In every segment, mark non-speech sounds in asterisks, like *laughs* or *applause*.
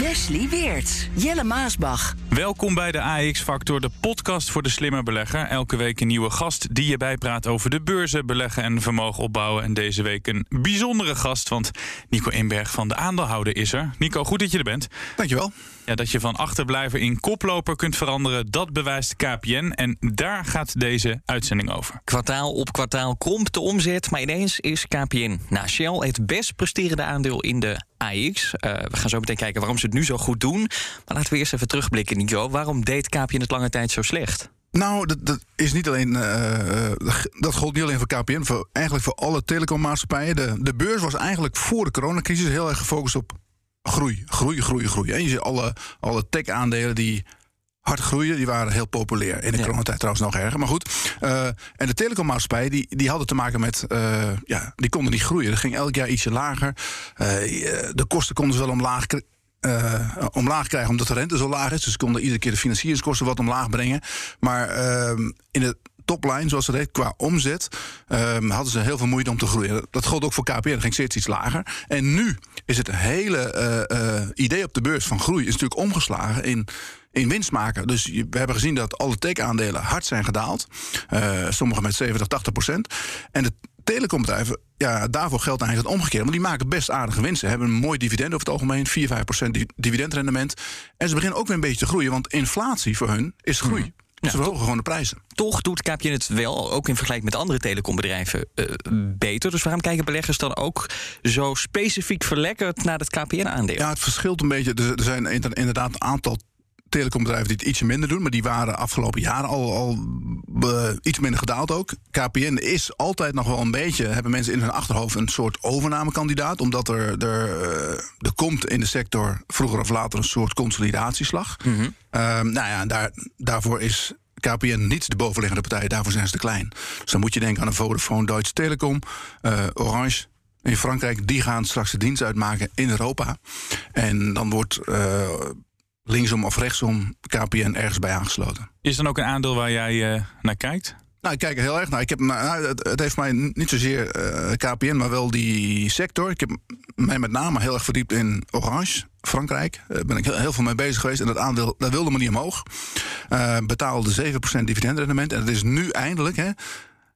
Wesley Weert. Jelle Maasbach. Welkom bij de AX Factor, de podcast voor de slimme belegger. Elke week een nieuwe gast die je bijpraat over de beurzen, beleggen en vermogen opbouwen. En deze week een bijzondere gast, want Nico Inberg van de Aandeelhouder is er. Nico, goed dat je er bent. Dankjewel. Ja, dat je van achterblijver in koploper kunt veranderen, dat bewijst KPN. En daar gaat deze uitzending over. Kwartaal op kwartaal krompt de omzet, maar ineens is KPN na Shell het best presterende aandeel in de AX. Uh, we gaan zo meteen kijken waarom ze het nu zo goed doen. Maar laten we eerst even terugblikken, Nico. Waarom deed KPN het lange tijd zo slecht? Nou, dat, dat is niet alleen. Uh, dat gold niet alleen voor KPN, voor, eigenlijk voor alle telecommaatschappijen. De, de beurs was eigenlijk voor de coronacrisis heel erg gefocust op groei, groei, groei, groei. En je ziet alle, alle tech-aandelen die hard groeien, die waren heel populair. In de ja. coronatijd trouwens nog erger, maar goed. Uh, en de telecommaatschappijen, die, die hadden te maken met... Uh, ja, die konden niet groeien. Dat ging elk jaar ietsje lager. Uh, de kosten konden ze wel omlaag omlaag krijgen omdat de rente zo laag is. Dus ze konden iedere keer de financieringskosten wat omlaag brengen. Maar uh, in de topline, zoals ze deed, qua omzet, um, hadden ze heel veel moeite om te groeien. Dat gold ook voor KPN, dat ging steeds iets lager. En nu is het hele uh, idee op de beurs van groei is natuurlijk omgeslagen in in winst maken. Dus we hebben gezien dat alle tech-aandelen hard zijn gedaald. Uh, sommige met 70, 80 procent. En de telecombedrijven, ja, daarvoor geldt eigenlijk het omgekeerde. Want die maken best aardige winsten. Hebben een mooi dividend over het algemeen, 4, 5 procent dividendrendement. En ze beginnen ook weer een beetje te groeien, want inflatie voor hun is groei. Ja, ze verhogen gewoon de prijzen. Toch doet KPN het wel, ook in vergelijking met andere telecombedrijven, uh, beter. Dus waarom kijken beleggers dan ook zo specifiek verlekkerd naar het KPN-aandeel? Ja, het verschilt een beetje. Er zijn inderdaad een aantal telecombedrijven die het ietsje minder doen, maar die waren afgelopen jaren al, al uh, iets minder gedaald ook. KPN is altijd nog wel een beetje, hebben mensen in hun achterhoofd een soort overnamekandidaat, omdat er, er, uh, er komt in de sector vroeger of later een soort consolidatieslag. Mm -hmm. uh, nou ja, daar, daarvoor is KPN niet de bovenliggende partij, daarvoor zijn ze te klein. Dus dan moet je denken aan een Vodafone, Deutsche Telekom, uh, Orange. In Frankrijk, die gaan straks de dienst uitmaken in Europa. En dan wordt uh, linksom of rechtsom KPN ergens bij aangesloten. Is dan ook een aandeel waar jij uh, naar kijkt? Nou, ik kijk er heel erg naar. Ik heb, nou, het, het heeft mij niet zozeer uh, KPN, maar wel die sector. Ik heb mij met name heel erg verdiept in Orange, Frankrijk. Daar ben ik heel, heel veel mee bezig geweest. En dat aandeel dat wilde me niet omhoog. Uh, betaalde 7% dividendrendement. En het is nu eindelijk, hè,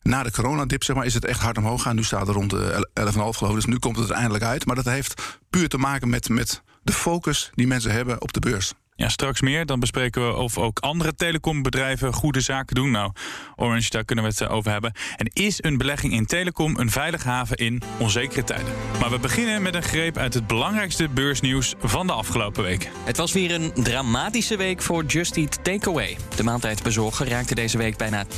na de coronadip, zeg maar, is het echt hard omhoog gaan. Nu staat er rond de 11,5 geloof. Dus nu komt het er eindelijk uit. Maar dat heeft puur te maken met, met de focus die mensen hebben op de beurs. Ja, straks meer. Dan bespreken we of ook andere telecombedrijven goede zaken doen. Nou, Orange, daar kunnen we het over hebben. En is een belegging in telecom een veilige haven in onzekere tijden? Maar we beginnen met een greep uit het belangrijkste beursnieuws van de afgelopen week. Het was weer een dramatische week voor Just Eat Takeaway. De maaltijdbezorger raakte deze week bijna 20%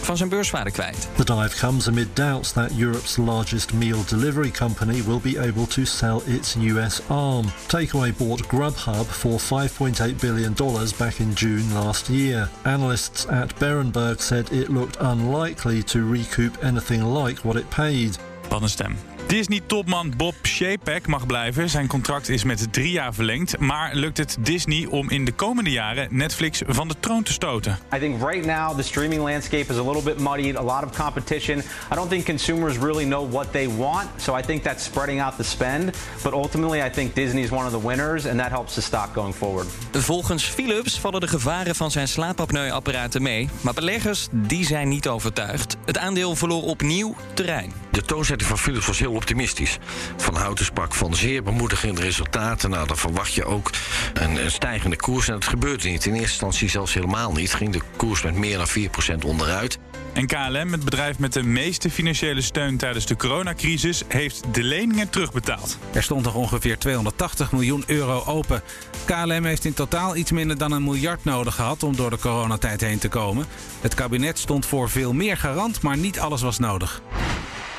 van zijn beurswaarde kwijt. The dive comes amid doubts that Europe's largest meal delivery company will be able to sell its US arm. Takeaway bought Grubhub for $5.8 billion back in June last year. Analysts at Berenberg said it looked unlikely to recoup anything like what it paid. Wat een stem. Disney-topman Bob Chapek mag blijven. Zijn contract is met drie jaar verlengd. Maar lukt het Disney om in de komende jaren Netflix van de troon te stoten? I think right now the streaming landscape is a little bit muddied, a lot of competition. I don't think consumers really know what they want, so I think that's spreading out the spend. But ultimately I think Disney is one of the winners and that helps the stock going forward. Volgens Philips vallen de gevaren van zijn slaapapneuapparaten mee, maar beleggers die zijn niet overtuigd. Het aandeel verloor opnieuw terrein. De toonzetting van Philips was heel optimistisch. Van Houten sprak van zeer bemoedigende resultaten. Nou, dan verwacht je ook een, een stijgende koers. En dat gebeurde niet. In eerste instantie zelfs helemaal niet. Ging de koers met meer dan 4% onderuit. En KLM, het bedrijf met de meeste financiële steun tijdens de coronacrisis, heeft de leningen terugbetaald. Er stond nog ongeveer 280 miljoen euro open. KLM heeft in totaal iets minder dan een miljard nodig gehad om door de coronatijd heen te komen. Het kabinet stond voor veel meer garant, maar niet alles was nodig.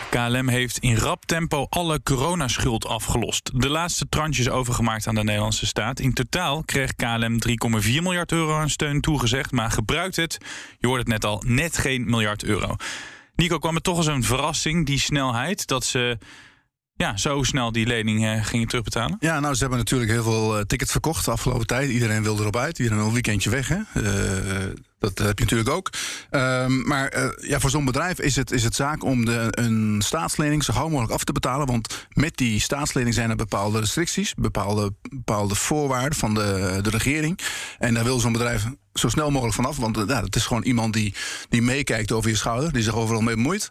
KLM heeft in rap tempo alle coronaschuld afgelost. De laatste tranches overgemaakt aan de Nederlandse staat. In totaal kreeg KLM 3,4 miljard euro aan steun toegezegd, maar gebruikt het, je hoort het net al, net geen miljard euro. Nico, kwam het toch als een verrassing, die snelheid, dat ze ja, zo snel die lening eh, gingen terugbetalen? Ja, nou, ze hebben natuurlijk heel veel eh, tickets verkocht de afgelopen tijd. Iedereen wil erop uit. Iedereen wil een weekendje weg. Hè? Eh, dat heb je natuurlijk ook. Ehm, maar eh, ja, voor zo'n bedrijf is het, is het zaak om de, een staatslening zo gauw mogelijk af te betalen. Want met die staatslening zijn er bepaalde restricties, bepaalde, bepaalde voorwaarden van de, de regering. En daar wil zo'n bedrijf zo snel mogelijk vanaf. Want uh, ja, het is gewoon iemand die, die meekijkt over je schouder, die zich overal mee bemoeit.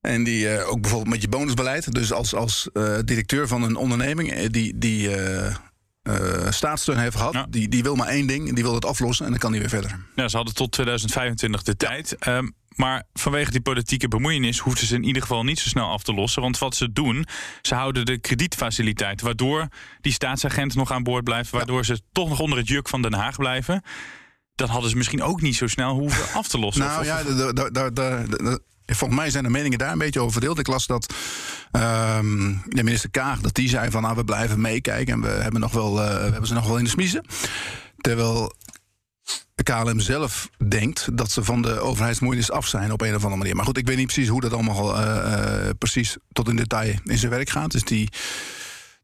En die ook bijvoorbeeld met je bonusbeleid. Dus als, als directeur van een onderneming die, die staatssteun heeft gehad, ja. die, die wil maar één ding, die wil het aflossen en dan kan hij weer verder. Ja, ze hadden tot 2025 de ja. tijd. Um, maar vanwege die politieke bemoeienis hoefden ze in ieder geval niet zo snel af te lossen. Want wat ze doen, ze houden de kredietfaciliteit. Waardoor die staatsagent nog aan boord blijft. Waardoor ja. ze toch nog onder het juk van Den Haag blijven. Dat hadden ze misschien ook niet zo snel hoeven *laughs* af te lossen. Nou of, ja, de, Volgens mij zijn de meningen daar een beetje over verdeeld. Ik las dat um, de minister Kaag dat die zei van nou, we blijven meekijken en we hebben, nog wel, uh, we hebben ze nog wel in de smiezen. Terwijl de KLM zelf denkt dat ze van de overheidsmoeienis af zijn op een of andere manier. Maar goed, ik weet niet precies hoe dat allemaal uh, uh, precies tot in detail in zijn werk gaat. Dus die,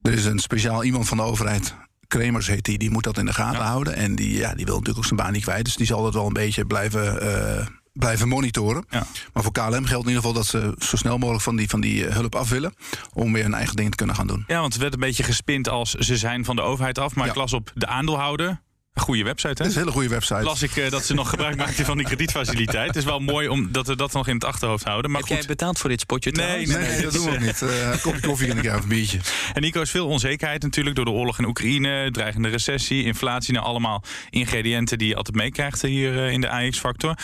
er is een speciaal iemand van de overheid Kremers heet die, die moet dat in de gaten ja. houden. En die, ja, die wil natuurlijk ook zijn baan niet kwijt. Dus die zal dat wel een beetje blijven, uh, blijven monitoren. Ja. Maar voor KLM geldt in ieder geval dat ze zo snel mogelijk van die, van die hulp af willen. Om weer hun eigen ding te kunnen gaan doen. Ja, want het werd een beetje gespind als ze zijn van de overheid af. Maar ja. ik las op de aandeelhouder. Een goede website, hè? Dat is een hele goede website. Las ik uh, dat ze nog gebruik maakten van die kredietfaciliteit. Het is wel mooi om dat we dat nog in het achterhoofd houden. Maar Heb goed. jij betaald voor dit spotje nee, nee, nee, nee, dat doen we ook niet. Uh, kopje koffie en ik even een biertje. En Nico is veel onzekerheid natuurlijk door de oorlog in Oekraïne, dreigende recessie, inflatie. Nou, allemaal ingrediënten die je altijd meekrijgt hier uh, in de AX-factor.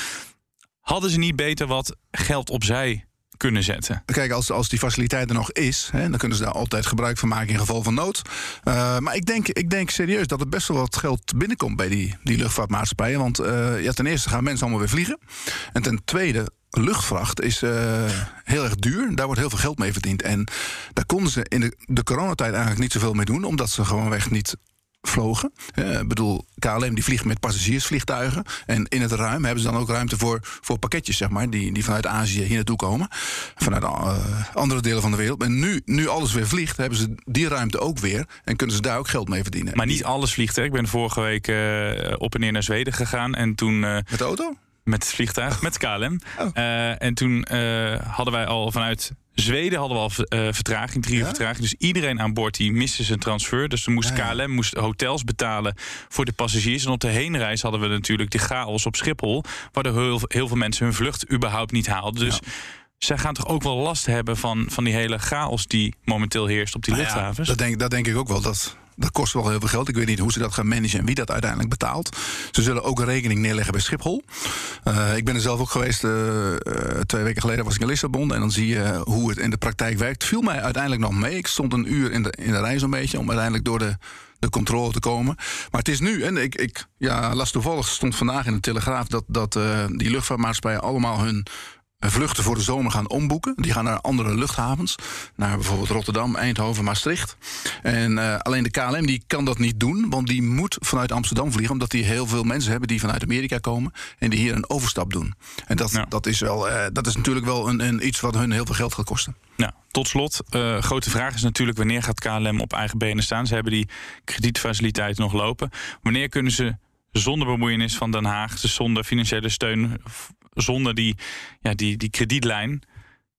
Hadden ze niet beter wat geld opzij kunnen zetten. Kijk, als, als die faciliteit er nog is, hè, dan kunnen ze daar altijd gebruik van maken in geval van nood. Uh, maar ik denk, ik denk serieus dat er best wel wat geld binnenkomt bij die, die luchtvaartmaatschappijen. Want uh, ja, ten eerste gaan mensen allemaal weer vliegen. En ten tweede, luchtvracht is uh, heel erg duur. Daar wordt heel veel geld mee verdiend. En daar konden ze in de, de coronatijd eigenlijk niet zoveel mee doen, omdat ze gewoonweg niet vlogen. Ik uh, bedoel, KLM die vliegt met passagiersvliegtuigen. En in het ruim hebben ze dan ook ruimte voor, voor pakketjes, zeg maar, die, die vanuit Azië hier naartoe komen. Vanuit uh, andere delen van de wereld. En nu, nu alles weer vliegt, hebben ze die ruimte ook weer. En kunnen ze daar ook geld mee verdienen. Maar niet alles vliegt, hè? Ik ben vorige week uh, op en neer naar Zweden gegaan. En toen. met de auto? Met het vliegtuig, met KLM. Oh. en toen hadden wij al vanuit Zweden hadden we al uh, vertraging, drie uur ja? vertraging. Dus iedereen aan boord die miste zijn transfer. Dus er moest ja, ja. KLM moest hotels betalen voor de passagiers. En op de heenreis hadden we natuurlijk de chaos op Schiphol. Waardoor heel, heel veel mensen hun vlucht überhaupt niet haalden. Dus zij gaan toch ook wel last hebben van, van die hele chaos die momenteel heerst op die nou luchthavens? dat, denk, dat denk ik ook wel. Dat, dat kost wel heel veel geld. Ik weet niet hoe ze dat gaan managen en wie dat uiteindelijk betaalt. Ze zullen ook een rekening neerleggen bij Schiphol. Uh, ik ben er zelf ook geweest. Uh, uh, twee weken geleden was ik in Lissabon. En dan zie je hoe het in de praktijk werkt. Viel mij uiteindelijk nog mee. Ik stond een uur in de, in de rij zo'n beetje. Om uiteindelijk door de, de controle te komen. Maar het is nu. En ik, ik ja, las toevallig, stond vandaag in de Telegraaf. dat, dat uh, die luchtvaartmaatschappijen allemaal hun vluchten voor de zomer gaan omboeken. Die gaan naar andere luchthavens. Naar bijvoorbeeld Rotterdam, Eindhoven, Maastricht. En uh, alleen de KLM die kan dat niet doen. Want die moet vanuit Amsterdam vliegen. Omdat die heel veel mensen hebben die vanuit Amerika komen. En die hier een overstap doen. En dat, dat, is, wel, uh, dat is natuurlijk wel een, een, iets wat hun heel veel geld gaat kosten. Nou, tot slot, uh, grote vraag is natuurlijk wanneer gaat KLM op eigen benen staan? Ze hebben die kredietfaciliteiten nog lopen. Wanneer kunnen ze zonder bemoeienis van Den Haag, dus zonder financiële steun, zonder die, ja, die, die kredietlijn,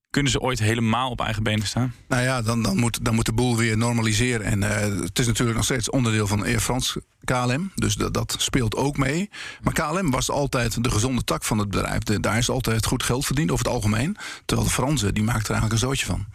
kunnen ze ooit helemaal op eigen benen staan? Nou ja, dan, dan, moet, dan moet de boel weer normaliseren. En uh, het is natuurlijk nog steeds onderdeel van Air France KLM. Dus dat, speelt ook mee. Maar KLM was altijd de gezonde tak van het bedrijf. Daar is altijd goed geld verdiend over het algemeen. Terwijl de Fransen, die maakten er eigenlijk een zootje van.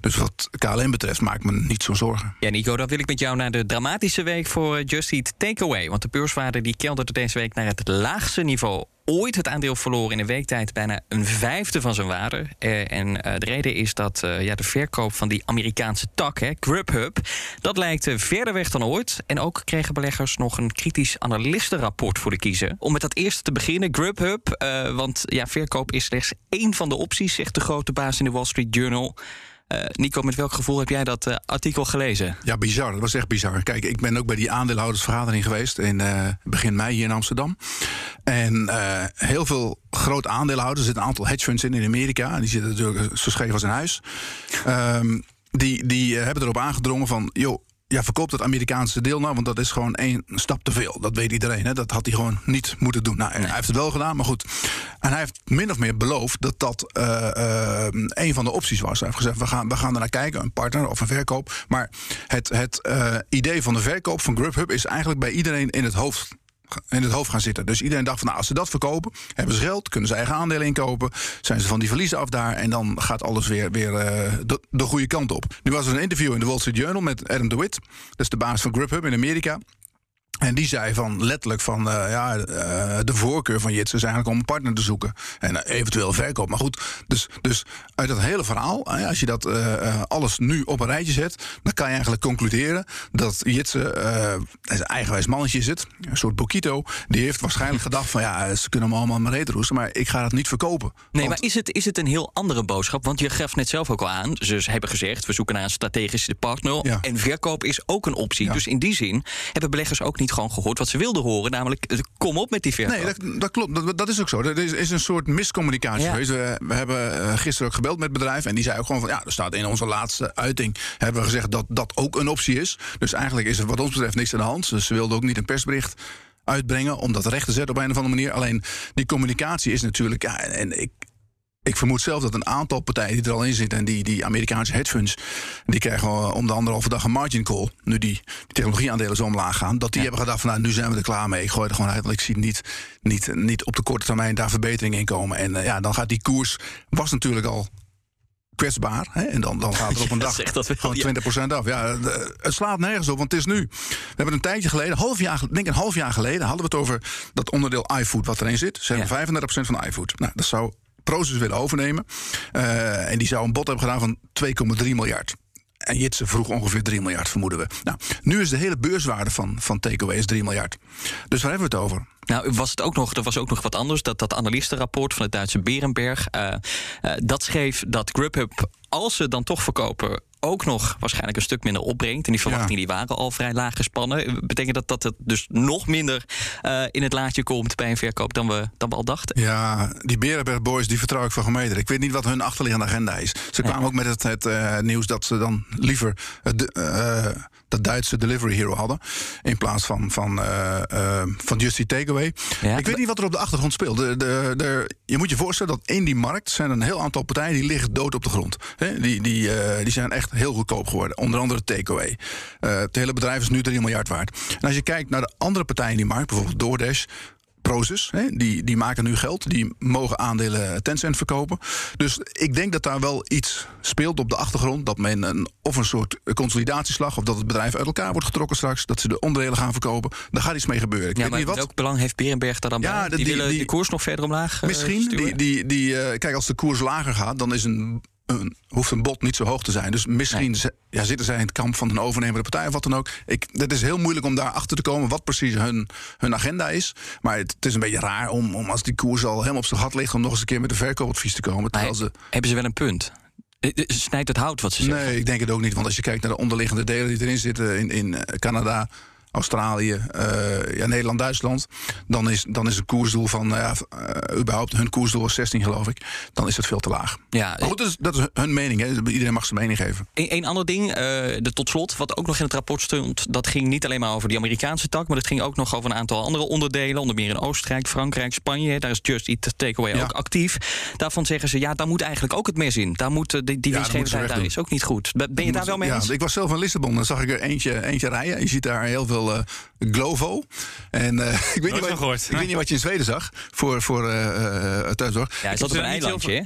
Dus wat KLM betreft maakt me niet zo'n zorgen. Ja, Nico, dan wil ik met jou naar de dramatische week voor Just Eat Takeaway. Want de beurswaarde die kelderde deze week naar het laagste niveau ooit. Het aandeel verloor in een week tijd bijna een vijfde van zijn waarde. Eh, en eh, de reden is dat eh, ja, de verkoop van die Amerikaanse tak, hè, Grubhub, dat lijkt eh, verder weg dan ooit. En ook kregen beleggers nog een kritisch analistenrapport voor de kiezer. Om met dat eerste te beginnen, Grubhub. eh, want ja, verkoop is slechts één van de opties, zegt de grote baas in de Wall Street Journal. Eh, Nico, met welk gevoel heb jij dat eh, artikel gelezen? Ja, bizar. Dat was echt bizar. Kijk, ik ben ook bij die aandeelhoudersvergadering geweest in begin mei hier in Amsterdam. En heel veel grote aandeelhouders, er zitten een aantal hedge funds in in Amerika. Die zitten natuurlijk zo scheef als in huis. Ehm, die, die hebben erop aangedrongen van, joh, ja, verkoopt het Amerikaanse deel nou, want dat is gewoon één stap te veel. Dat weet iedereen. Hè? Dat had hij gewoon niet moeten doen. Nou, Hij heeft het wel gedaan, maar goed. En hij heeft min of meer beloofd dat dat eh, eh, een van de opties was. Hij heeft gezegd, we gaan, we gaan er naar kijken, een partner of een verkoop. Maar het, het eh, idee van de verkoop van Grubhub is eigenlijk bij iedereen in het hoofd in het hoofd gaan zitten. Dus iedereen dacht van nou, als ze dat verkopen, hebben ze geld, kunnen ze eigen aandelen inkopen, zijn ze van die verliezen af daar en dan gaat alles weer, weer eh, de, de goede kant op. Nu was er een interview in de Wall Street Journal met Adam DeWitt, dat is de baas van Grubhub in Amerika. En die zei van letterlijk van eh, ja, eh, de voorkeur van Jitsen is eigenlijk om een partner te zoeken. En eh, eventueel verkoop. Maar goed, dus, dus uit dat hele verhaal, als je dat alles nu op een rijtje zet, dan kan je eigenlijk concluderen dat Jitsen, een eigenwijs mannetje is het, een soort Bokito, die heeft waarschijnlijk gedacht van ja, ze kunnen me allemaal maar reet roesten, maar ik ga dat niet verkopen. Nee, Want- maar is het, is het een heel andere boodschap? Want je gaf net zelf ook al aan. Ze hebben gezegd, we zoeken naar een strategische partner. Ja. En verkoop is ook een optie. Ja. Dus in die zin hebben beleggers ook niet gewoon gehoord wat ze wilden horen. Namelijk, eh, kom op met die verkoop. Nee, dat, dat klopt. Dat, dat is ook zo. Er is, is een soort miscommunicatie Ja. geweest. We, we hebben eh, gisteren ook gebeld met het bedrijf. En die zei ook gewoon van... ja, er staat in onze laatste uiting... hebben we gezegd dat dat ook een optie is. Dus eigenlijk is er wat ons betreft niks aan de hand. Dus ze wilden ook niet een persbericht uitbrengen... om dat recht te zetten op een of andere manier. Alleen die communicatie is natuurlijk... Ja, en ik, ik vermoed zelf dat een aantal partijen die er al in zitten... en die, die Amerikaanse hedge funds... die krijgen wel om de anderhalve dag een margin call... nu die, die technologieaandelen zo omlaag gaan... dat die hebben gedacht van nou, nu zijn we er klaar mee. Ik gooi er gewoon uit, want ik zie niet, niet, niet op de korte termijn... daar verbetering in komen. En eh, ja, dan gaat die koers... was natuurlijk al kwetsbaar. Hè? En dan, dan gaat er *laughs* op een dag wel, gewoon ja. 20% af. Ja, het slaat nergens op, want het is nu. We hebben een tijdje geleden, half jaar, ik denk een half jaar geleden... hadden we het over dat onderdeel iFood wat erin zit. Ze hebben 35% van iFood. Nou, dat zou Prozus willen overnemen. Eh, en die zou een bod hebben gedaan van 2,3 miljard. En Jitsen vroeg ongeveer 3 miljard, vermoeden we. Nou, nu is de hele beurswaarde van, van Takeaways 3 miljard. Dus waar hebben we het over? Nou, was het ook nog, er was ook nog wat anders. Dat, dat analistenrapport van het Duitse Berenberg. eh, eh, dat schreef dat Grubhub, als ze dan toch verkopen. Ook nog waarschijnlijk een stuk minder opbrengt. En die verwachtingen die waren al vrij laag gespannen. Betekent dat dat het dus nog minder eh, in het laadje komt bij een verkoop dan we, dan we al dachten? Ja, die Berenberg Boys, die vertrouw ik van gemeten. Ik weet niet wat hun achterliggende agenda is. Ze kwamen ook met het, het eh, nieuws dat ze dan liever het, de- eh, dat Duitse Delivery Hero hadden. In plaats van, van, van Just Eat Takeaway. Ja, ik weet niet wat er op de achtergrond speelt. De, de, de, je moet je voorstellen dat in die markt zijn een heel aantal partijen die liggen dood op de grond. Hè, die, die, die zijn echt heel goedkoop geworden. Onder andere Takeaway. Eh het hele bedrijf is nu 3 miljard waard. En als je kijkt naar de andere partijen in die markt, bijvoorbeeld DoorDash. Prozus, hè, die, die maken nu geld. Die mogen aandelen Tencent verkopen. Dus ik denk dat daar wel iets speelt op de achtergrond. Dat men een, of een soort consolidatieslag... of dat het bedrijf uit elkaar wordt getrokken straks. Dat ze de onderdelen gaan verkopen. Daar gaat iets mee gebeuren. Ik Ja, weet maar niet wat. welk belang heeft Berenberg daar dan Ja, bij? Die, die- willen die- de koers nog verder omlaag eh, Misschien. Die, die, die, eh, kijk, als de koers lager gaat, dan is een, een, hoeft een bod niet zo hoog te zijn. Dus misschien ze- ja, zitten zij in het kamp van een overnemende partij of wat dan ook. Ik, het is heel moeilijk om daar achter te komen wat precies hun, hun agenda is. Maar het, het is een beetje raar om, om als die koers al helemaal op zijn gat ligt... om nog eens een keer met een verkoopadvies te komen. Terwijl ze, Hebben ze wel een punt? Eh, eh, Snijdt het hout wat ze zeggen? nee, ik denk het ook niet. Want als je kijkt naar de onderliggende delen die erin zitten... in, in eh, Canada, Australië, eh, ja, Nederland, Duitsland... Dan is, dan is een koersdoel van, nou ja, eh, überhaupt hun koersdoel is 16 geloof ik. Dan is het veel te laag. Ja, Maar goed, dat is, dat is hun mening. Hè. Iedereen mag zijn mening geven. Een, een ander ding, eh, de tot slot, wat ook nog in het rapport stond, dat ging niet alleen maar over die Amerikaanse tak, maar het ging ook nog over een aantal andere onderdelen, onder meer in Oostenrijk, Frankrijk, Spanje. Daar is Just Eat Takeaway Ja. ook actief. Daarvan zeggen ze, ja, daar moet eigenlijk ook het mes in. Daar moet die, die Ja, dat daar is ook niet goed. Ben je daar wel mee ja, eens? Ik was zelf in Lissabon. Dan zag ik er eentje, eentje rijden. Je ziet daar heel veel eh, Glovo. En eh, *laughs* ik, weet niet wat, gehoord. ik weet niet wat je in Zweden zag voor, voor eh, eh, thuiszorg. Ja, hij zat op een eilandje? *laughs*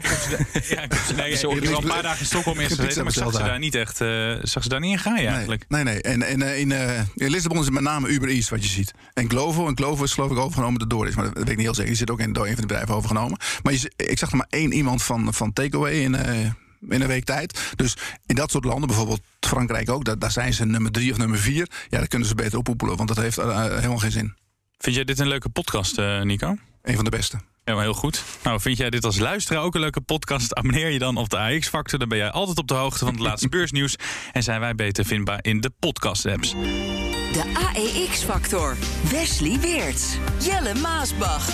Ja, ik heb *laughs* al een paar dagen in Stockholm eerst gezeten, maar ik zag ze daar niet echt, eh, zag ze daar niet in gaan eigenlijk. Nee, nee. En, en eh, in, eh, in Lissabon is het met name Uber Eats wat je ziet. En Glovo, en Glovo is geloof ik overgenomen door Doris. Maar dat weet ik niet heel zeker. Die zit ook in, door een van de bedrijven overgenomen. Maar je, ik zag er maar één iemand van, van Takeaway in, eh, in een week tijd. Dus in dat soort landen, bijvoorbeeld Frankrijk ook... daar, daar zijn ze nummer drie of nummer vier. Ja, daar kunnen ze beter oppoepelen, want dat heeft eh, helemaal geen zin. Vind jij dit een leuke podcast, eh, Nico? Een van de beste. Ja, maar heel goed. Nou, vind jij dit als luisteraar ook een leuke podcast? Abonneer je dan op de AX-factor. Dan ben jij altijd op de hoogte van het *laughs* laatste beursnieuws. En zijn wij beter vindbaar in de podcast-apps. De AEX-factor. Wesley Weerts. Jelle Maasbach.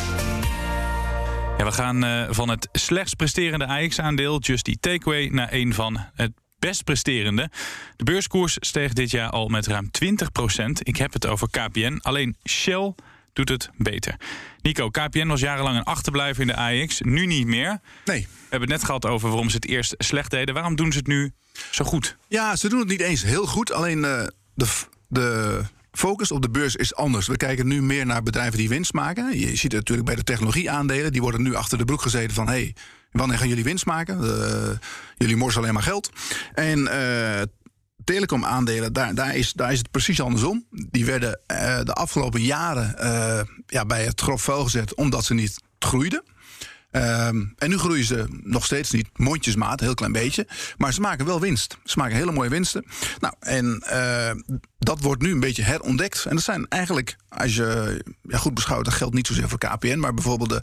Ja, we gaan eh, van het slechts presterende AX-aandeel, Just Eat Takeaway, naar een van het best presterende. De beurskoers steeg dit jaar al met ruim 20% Ik heb het over KPN. Alleen Shell doet het beter. Nico, KPN was jarenlang een achterblijver in de AX. Nu niet meer. Nee. We hebben het net gehad over waarom ze het eerst slecht deden. Waarom doen ze het nu zo goed? Ja, ze doen het niet eens heel goed. Alleen eh, de, de focus op de beurs is anders. We kijken nu meer naar bedrijven die winst maken. Je ziet het natuurlijk bij de technologieaandelen. Die worden nu achter de broek gezeten van... hey, wanneer gaan jullie winst maken? Eh, jullie morsen alleen maar geld. En eh telecomaandelen, daar, daar, is, daar is het precies andersom. Die werden eh, de afgelopen jaren ja, bij het grof vuil gezet... omdat ze niet groeiden. Ehm, en nu groeien ze nog steeds niet, mondjesmaat, een heel klein beetje. Maar ze maken wel winst. Ze maken hele mooie winsten. Nou, en eh, dat wordt nu een beetje herontdekt. En dat zijn eigenlijk, als je ja, goed beschouwt, dat geldt niet zozeer voor KPN, maar bijvoorbeeld de,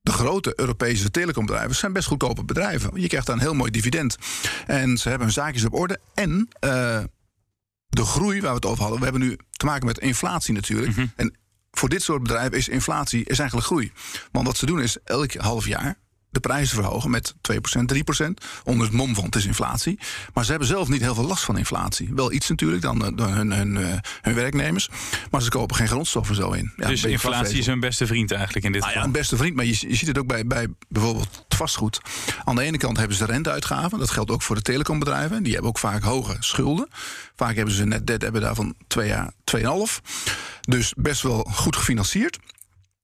de grote Europese telecombedrijven zijn best goedkope bedrijven. Je krijgt daar een heel mooi dividend. En ze hebben hun zaakjes op orde. En eh, de groei waar we het over hadden, we hebben nu te maken met inflatie natuurlijk. En voor dit soort bedrijven is inflatie is eigenlijk groei. Want wat ze doen is elk half jaar de prijzen verhogen met 2%, 3%. Onder het mom van het is inflatie. Maar ze hebben zelf niet heel veel last van inflatie. Wel iets natuurlijk dan eh, hun, hun, eh, hun werknemers. Maar ze kopen geen grondstoffen zo in. Ja, dus inflatie is hun beste vriend eigenlijk in dit Nou ja, geval. een beste vriend, maar je, je ziet het ook bij, bij bijvoorbeeld het vastgoed. Aan de ene kant hebben ze renteuitgaven. Dat geldt ook voor de telecombedrijven. Die hebben ook vaak hoge schulden. Vaak hebben ze net debt hebben daarvan twee jaar, 2,5. Dus best wel goed gefinancierd.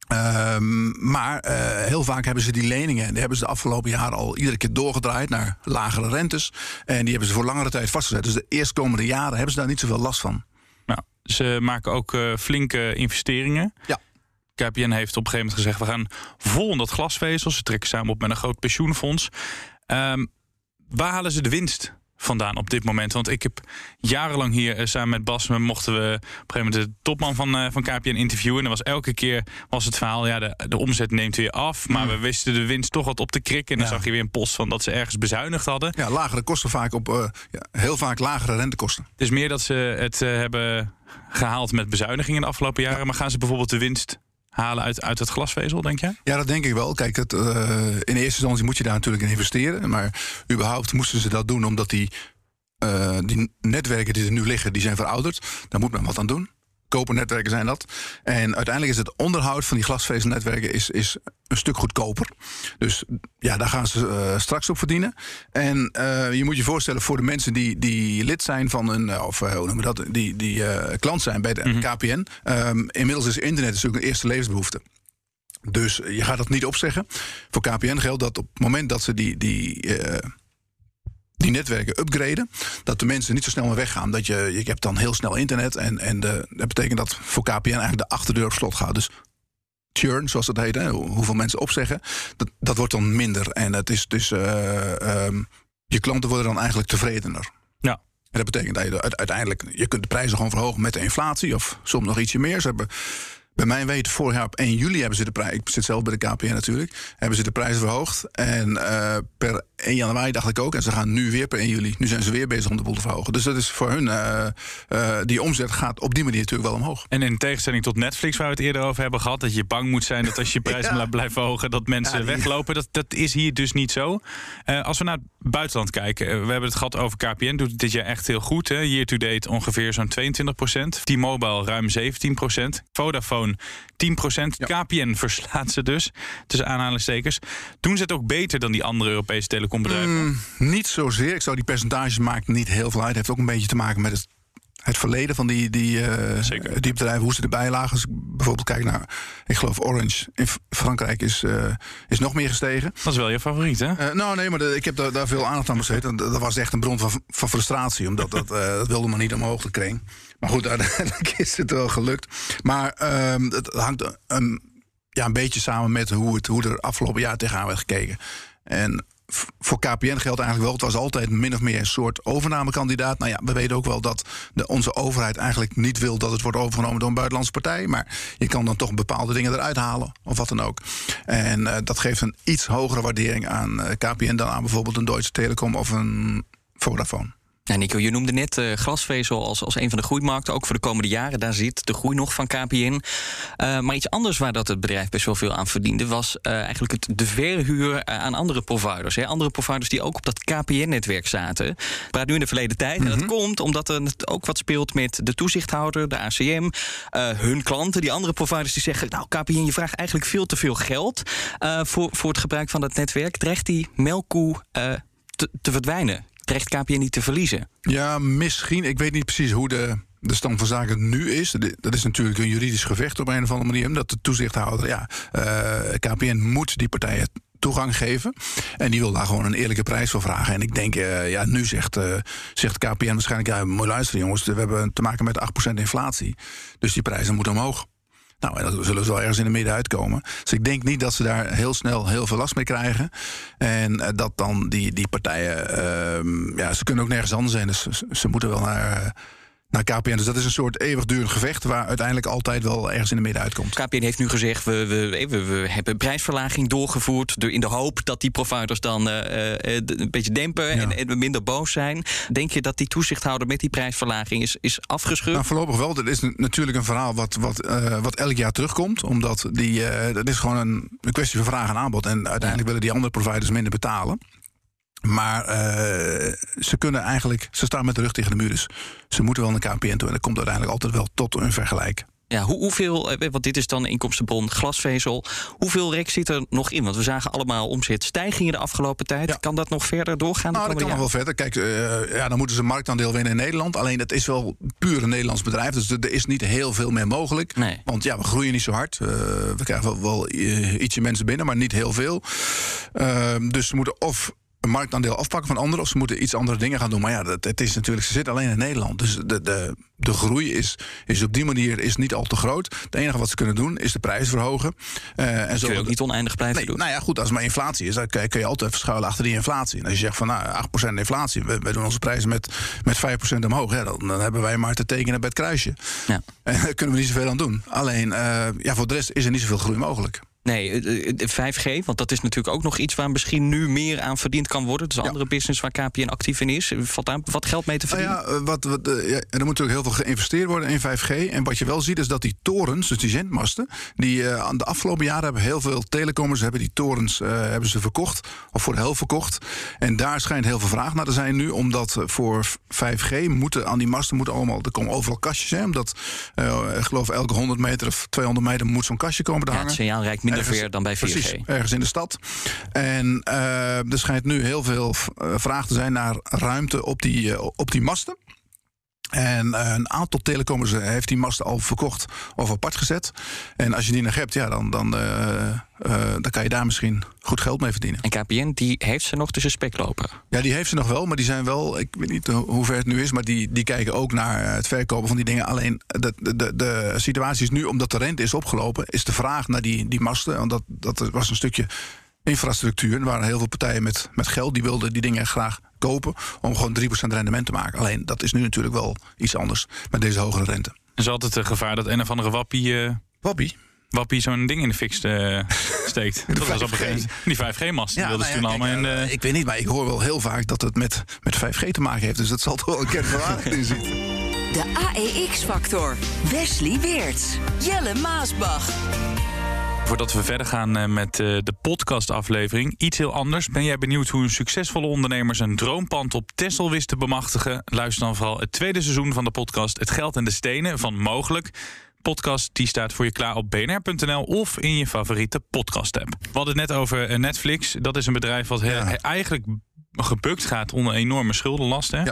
Ehm, maar eh, heel vaak hebben ze die leningen. En die hebben ze de afgelopen jaren al iedere keer doorgedraaid naar lagere rentes. En die hebben ze voor langere tijd vastgezet. Dus de eerstkomende jaren hebben ze daar niet zoveel last van. Nou, ze maken ook eh, flinke investeringen. Ja. KPN heeft op een gegeven moment gezegd... we gaan vol in dat glasvezel. Ze trekken samen op met een groot pensioenfonds. Ehm, waar halen ze de winst vandaan op dit moment? Want ik heb jarenlang hier eh, samen met Bas... we mochten we op een gegeven moment de topman van, eh, van KPN interviewen. En er was elke keer was het verhaal... ja, de, de omzet neemt weer af. Maar we wisten de winst toch wat op te krikken. En dan Ja. zag je weer een post van dat ze ergens bezuinigd hadden. Ja, lagere kosten vaak op. eh, ja, heel vaak lagere rentekosten. Het is meer dat ze het eh, hebben gehaald met bezuinigingen de afgelopen jaren. Maar gaan ze bijvoorbeeld de winst halen uit, uit het glasvezel, denk jij? Ja, dat denk ik wel. Kijk, het, eh, in eerste instantie moet je daar natuurlijk in investeren. Maar überhaupt moesten ze dat doen omdat die, eh, die netwerken die er nu liggen, die zijn verouderd. Daar moet men wat aan doen. Kopernetwerken zijn dat. En uiteindelijk is het onderhoud van die glasvezelnetwerken is, is een stuk goedkoper. Dus ja, daar gaan ze eh, straks op verdienen. En eh, je moet je voorstellen voor de mensen die, die lid zijn van een, eh, of hoe noemen we dat, die, die klant zijn bij de KPN. ehm, inmiddels is internet natuurlijk een eerste levensbehoefte. Dus je gaat dat niet opzeggen. Voor KPN geldt dat op het moment dat ze die, die, die netwerken upgraden, dat de mensen niet zo snel meer weggaan. Dat je, je hebt dan heel snel internet en, en de, dat betekent dat voor KPN eigenlijk de achterdeur op slot gaat. Dus churn, zoals dat heet, hè, hoeveel mensen opzeggen, dat, dat wordt dan minder. En het is dus, eh, ehm, je klanten worden dan eigenlijk tevredener. Ja. En dat betekent dat je uite- uiteindelijk, je kunt de prijzen gewoon verhogen met de inflatie of soms nog ietsje meer. Ze hebben bij mijn weten, vorig jaar op 1 juli hebben ze de prijs. Ik zit zelf bij de KPN natuurlijk. Hebben ze de prijzen verhoogd. En eh, per 1 januari dacht ik ook. En ze gaan nu weer per 1 juli. Nu zijn ze weer bezig om de boel te verhogen. Dus dat is voor hun. eh, eh, die omzet gaat op die manier natuurlijk wel omhoog. En in tegenstelling tot Netflix, waar we het eerder over hebben gehad, dat je bang moet zijn dat als je *laughs* prijzen Ja. laat blijven verhogen, dat mensen Ja, die- weglopen. Dat, dat is hier dus niet zo. Eh, als we naar het buitenland kijken, we hebben het gehad over KPN, doet het dit jaar echt heel goed. Hè? Year to date ongeveer zo'n 22 procent. T-Mobile ruim 17 procent. Vodafone 10 procent. KPN verslaat ze dus, tussen aanhalingstekens. Doen ze het ook beter dan die andere Europese telecombedrijven? Mm, niet zozeer. Ik zou die percentages maakt niet heel veel uit. Het heeft ook een beetje te maken met het het verleden van die, die, eh, die bedrijven, hoe ze erbij lagen. Als ik bijvoorbeeld kijk naar, ik geloof Orange in Frankrijk is, eh, is nog meer gestegen. Dat is wel je favoriet, hè? Eh, nou, nee, maar de- ik heb daar, daar veel aandacht aan besteed. Dat dat was echt een bron van, van frustratie, omdat dat, dat wilde maar niet omhoog te kring. Maar goed, *laughs* uiteindelijk is het wel gelukt. Maar ehm, het hangt een, ja, een beetje samen met hoe, het, hoe er afgelopen jaar tegenaan werd gekeken. En voor KPN geldt eigenlijk wel, het was altijd min of meer een soort overnamekandidaat. Nou ja, we weten ook wel dat de, onze overheid eigenlijk niet wil dat het wordt overgenomen door een buitenlandse partij. Maar je kan dan toch bepaalde dingen eruit halen, of wat dan ook. En eh, dat geeft een iets hogere waardering aan eh, KPN dan aan bijvoorbeeld een Deutsche Telekom of een Vodafone. Nou, Nico, je noemde net eh, glasvezel als, als een van de groeimarkten, ook voor de komende jaren. Daar zit de groei nog van KPN. Eh, maar iets anders waar dat het bedrijf best wel veel aan verdiende, was eh, eigenlijk het, de verhuur aan andere providers. Hè. Andere providers die ook op dat KPN-netwerk zaten. Ik praat nu in de verleden tijd. En dat komt omdat er ook wat speelt met de toezichthouder, de ACM, hun klanten, die andere providers die zeggen: Nou, KPN, je vraagt eigenlijk veel te veel geld voor, voor het gebruik van dat netwerk. Dreigt die melkkoe te, te verdwijnen? Dreigt KPN niet te verliezen? Ja, misschien. Ik weet niet precies hoe de, de stand van zaken nu is. Dat- is natuurlijk een juridisch gevecht op een of andere manier. Omdat de toezichthouder, ja, eh, KPN moet die partijen toegang geven. En die wil daar gewoon een eerlijke prijs voor vragen. En ik denk, eh, ja, nu zegt, eh, zegt KPN waarschijnlijk... ja, mooi luisteren jongens, we hebben te maken met 8% inflatie. Dus die prijzen moeten omhoog. Nou, en zullen ze wel ergens in de midden uitkomen. Dus ik denk niet dat ze daar heel snel heel veel last mee krijgen. En eh, dat dan die, die partijen... ehm, ja, ze kunnen ook nergens anders zijn. Dus ze, ze moeten wel naar, eh, naar KPN. Dus dat is een soort eeuwigdurend gevecht... waar uiteindelijk altijd wel ergens in de midden uitkomt. KPN heeft nu gezegd, we, we, we, we hebben prijsverlaging doorgevoerd... door- in de hoop dat die providers dan eh, eh, een beetje dempen en, en minder boos zijn. Denk je dat die toezichthouder met die prijsverlaging is, is afgeschud? Nou, voorlopig wel. Dat is natuurlijk een verhaal wat, wat, eh, wat elk jaar terugkomt. Omdat die, dat is gewoon een, een kwestie van vraag en aanbod. En uiteindelijk willen die andere providers minder betalen. Maar eh, ze kunnen eigenlijk, ze staan met de rug tegen de muur. Dus ze moeten wel naar KPN toe. En dat komt uiteindelijk altijd wel tot een vergelijk. Ja, hoe, hoeveel, eh, want dit is dan inkomstenbron glasvezel. Hoeveel rek zit er nog in? Want we zagen allemaal omzetstijgingen de afgelopen tijd. Kan dat nog verder doorgaan? Nou, dat kan nog wel verder. Kijk, eh, ja, dan moeten ze marktaandeel winnen in Nederland. Alleen het is wel puur een Nederlands bedrijf. Dus er is niet heel veel meer mogelijk. Want ja, we groeien niet zo hard. Eh, we krijgen wel, wel eh, ietsje mensen binnen, maar niet heel veel. Ehm, dus ze moeten of een marktaandeel afpakken van anderen... of ze moeten iets andere dingen gaan doen. Maar ja, dat, het is natuurlijk, ze zitten alleen in Nederland. Dus de, de, de groei is, is op die manier is niet al te groot. Het enige wat ze kunnen doen is de prijs verhogen. Eh, en Kun je ook niet oneindig blijven nee, doen. Nou ja, goed, als er maar inflatie is, dan kun je kun je altijd verschuilen achter die inflatie. En als je zegt van nou, 8% inflatie, we, we doen onze prijzen met, met 5% omhoog, hè, dan, dan hebben wij maar te tekenen bij het kruisje. Ja. *laughs* En daar kunnen we niet zoveel aan doen. Alleen, eh, ja, voor de rest is er niet zoveel groei mogelijk. Nee, eh, eh, de 5G, want dat is natuurlijk ook nog iets waar misschien nu meer aan verdiend kan worden. Dat is een andere business waar KPN actief in is. Valt daar wat geld mee te Nou verdienen? ja, eh, wat, wat, eh, ja, er moet natuurlijk heel veel geïnvesteerd worden in 5G. En wat je wel ziet is dat die torens, dus die zendmasten... die eh, aan de afgelopen jaren hebben heel veel telecommers... hebben die torens eh, hebben ze verkocht, of voor de helft verkocht. En daar schijnt heel veel vraag naar te zijn nu... omdat eh, voor 5G moeten aan die masten moeten allemaal... er komen overal kastjes, hè, omdat eh, ik geloof elke 100 meter of 200 meter... moet zo'n kastje komen te Ja, hangen. het signaal reikt minder Ergens- ver dan bij 4G. Precies, ergens in de stad. En eh, er schijnt nu heel veel eh, vraag te zijn naar ruimte op die, eh, op die masten. En eh, een aantal telecommers eh, heeft die masten al verkocht of apart gezet. En als je die nog hebt, ja, dan, dan, eh, dan kan je daar misschien goed geld mee verdienen. En KPN, die heeft ze nog tussen spek lopen. Ja, die heeft ze nog wel, maar die zijn wel, ik weet niet hoe ver het nu is, maar die, die kijken ook naar het verkopen van die dingen. Alleen de, de, de, de situatie is nu, omdat de rente is opgelopen, is de vraag naar die, die masten. Want dat, dat was een stukje infrastructuur. Er waren heel veel partijen met, met geld die wilden die dingen graag kopen om gewoon 3% rendement te maken. Alleen dat is nu natuurlijk wel iets anders met deze hogere rente. Er is altijd het gevaar dat een of andere wappie... eh, wappie? Wappie zo'n ding in de fik eh, *laughs* steekt. dat was op een 5G. gegeven moment- Die 5G-mast. die wilden ze nou toen allemaal in de... eh, Ik weet niet, maar ik hoor wel heel vaak dat het met, met 5G te maken heeft. Dus dat zal toch wel een keer verwaardigd *laughs* in zitten. De AEX-factor. Wesley Weerts. Jelle Maasbach. Voordat we verder gaan eh, met eh, de podcastaflevering, iets heel anders. Ben jij benieuwd hoe een succesvolle ondernemer zijn droompand op Texel wist te bemachtigen? Luister dan vooral het tweede seizoen van de podcast Het Geld en de Stenen van Mogelijk. Podcast die staat voor je klaar op bnr.nl of in je favoriete podcast-app. We hadden het net over eh, Netflix. Dat is een bedrijf wat eigenlijk gebukt gaat onder enorme schuldenlast. Hè?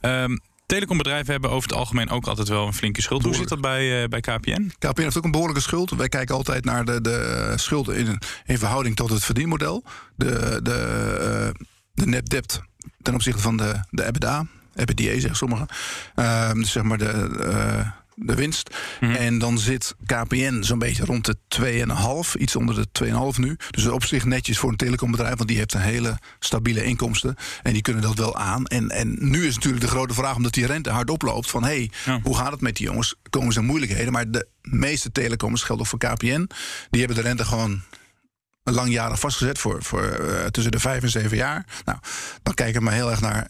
Ehm, Telecombedrijven hebben over het algemeen ook altijd wel een flinke schuld. Hoe zit dat bij, uh, bij KPN? KPN heeft ook een behoorlijke schuld. Wij kijken altijd naar de, de schuld in, in verhouding tot het verdienmodel. De, de, uh, de net debt ten opzichte van de, de EBITDA. EBITDA zeggen sommigen. Uh, dus zeg maar de, uh, de winst. Mm -hmm. En dan zit KPN zo'n beetje rond de 2,5, iets onder de 2,5 nu. Dus op zich netjes voor een telecombedrijf, want die heeft een hele stabiele inkomsten. En die kunnen dat wel aan. En, en nu is natuurlijk de grote vraag, omdat die rente hard oploopt: van hé, hey, ja. hoe gaat het met die jongens? Komen ze in moeilijkheden? Maar de meeste telecoms geldt ook voor KPN. Die hebben de rente gewoon langjarig vastgezet voor, voor uh, tussen de vijf en zeven jaar. Nou, dan kijken we maar heel erg naar,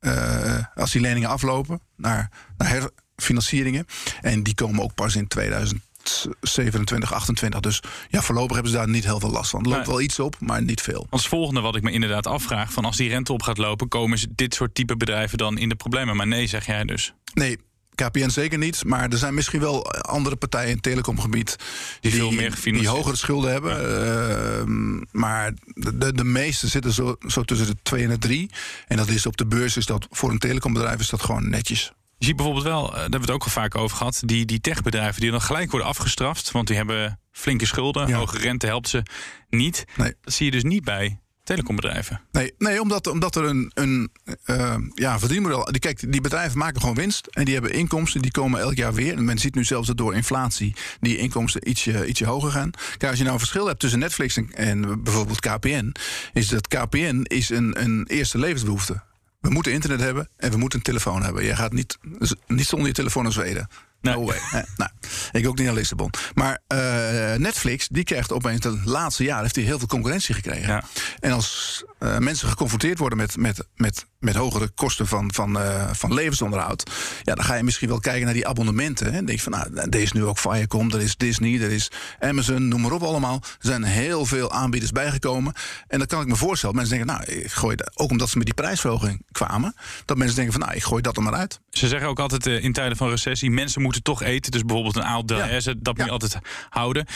uh, als die leningen aflopen, naar, naar herfinancieringen. En die komen ook pas in 2027, 28. Dus ja, voorlopig hebben ze daar niet heel veel last van. Er loopt Nee. wel iets op, maar niet veel. Als volgende wat ik me inderdaad afvraag: van als die rente op gaat lopen, komen ze dit soort type bedrijven dan in de problemen? Maar nee, zeg jij dus. Nee, KPN zeker niet. Maar er zijn misschien wel andere partijen in het telecomgebied Die veel meer die hogere schulden hebben. Uh, maar de, de, de meeste zitten zo, zo tussen de 2 en de 3. En dat is op de beurs is dat voor een telecombedrijf is dat gewoon netjes. Je ziet bijvoorbeeld wel, eh, daar hebben we het ook al vaak over gehad, die, die techbedrijven die dan gelijk worden afgestraft, want die hebben flinke schulden, Ja. hoge rente helpt ze niet. Nee. Dat zie je dus niet bij telecombedrijven. Nee, nee omdat, omdat er een, een uh, ja, verdienmodel... Die, kijk, die bedrijven maken gewoon winst. En die hebben inkomsten, die komen elk jaar weer. En men ziet nu zelfs dat door inflatie die inkomsten ietsje, ietsje hoger gaan. Kijk, als je nou een verschil hebt tussen Netflix en, en bijvoorbeeld KPN... is dat KPN is een, een eerste levensbehoefte. We moeten internet hebben en we moeten een telefoon hebben. Je gaat niet, niet zonder je telefoon naar Zweden. Nee. No way. Eh, nou, ik ook niet naar Lissabon. Maar uh, Netflix, die krijgt opeens de laatste jaren heeft hij heel veel concurrentie gekregen. Ja. En als uh, mensen geconfronteerd worden met, met, met, met hogere kosten van, van, uh, van levensonderhoud, ja, dan ga je misschien wel kijken naar die abonnementen. Hè. Dan denk je van, nou, er is nu ook Viacom, er is Disney, er is Amazon, noem maar op allemaal. Er zijn heel veel aanbieders bijgekomen. En dan kan ik me voorstellen, mensen denken, nou, ik gooi dat, ook omdat ze met die prijsverhoging kwamen, dat mensen denken van, nou, ik gooi dat er maar uit. Ze zeggen ook altijd uh, in tijden van recessie, mensen moeten toch eten. Dus bijvoorbeeld een aal ja. dat moet Ja. je altijd houden.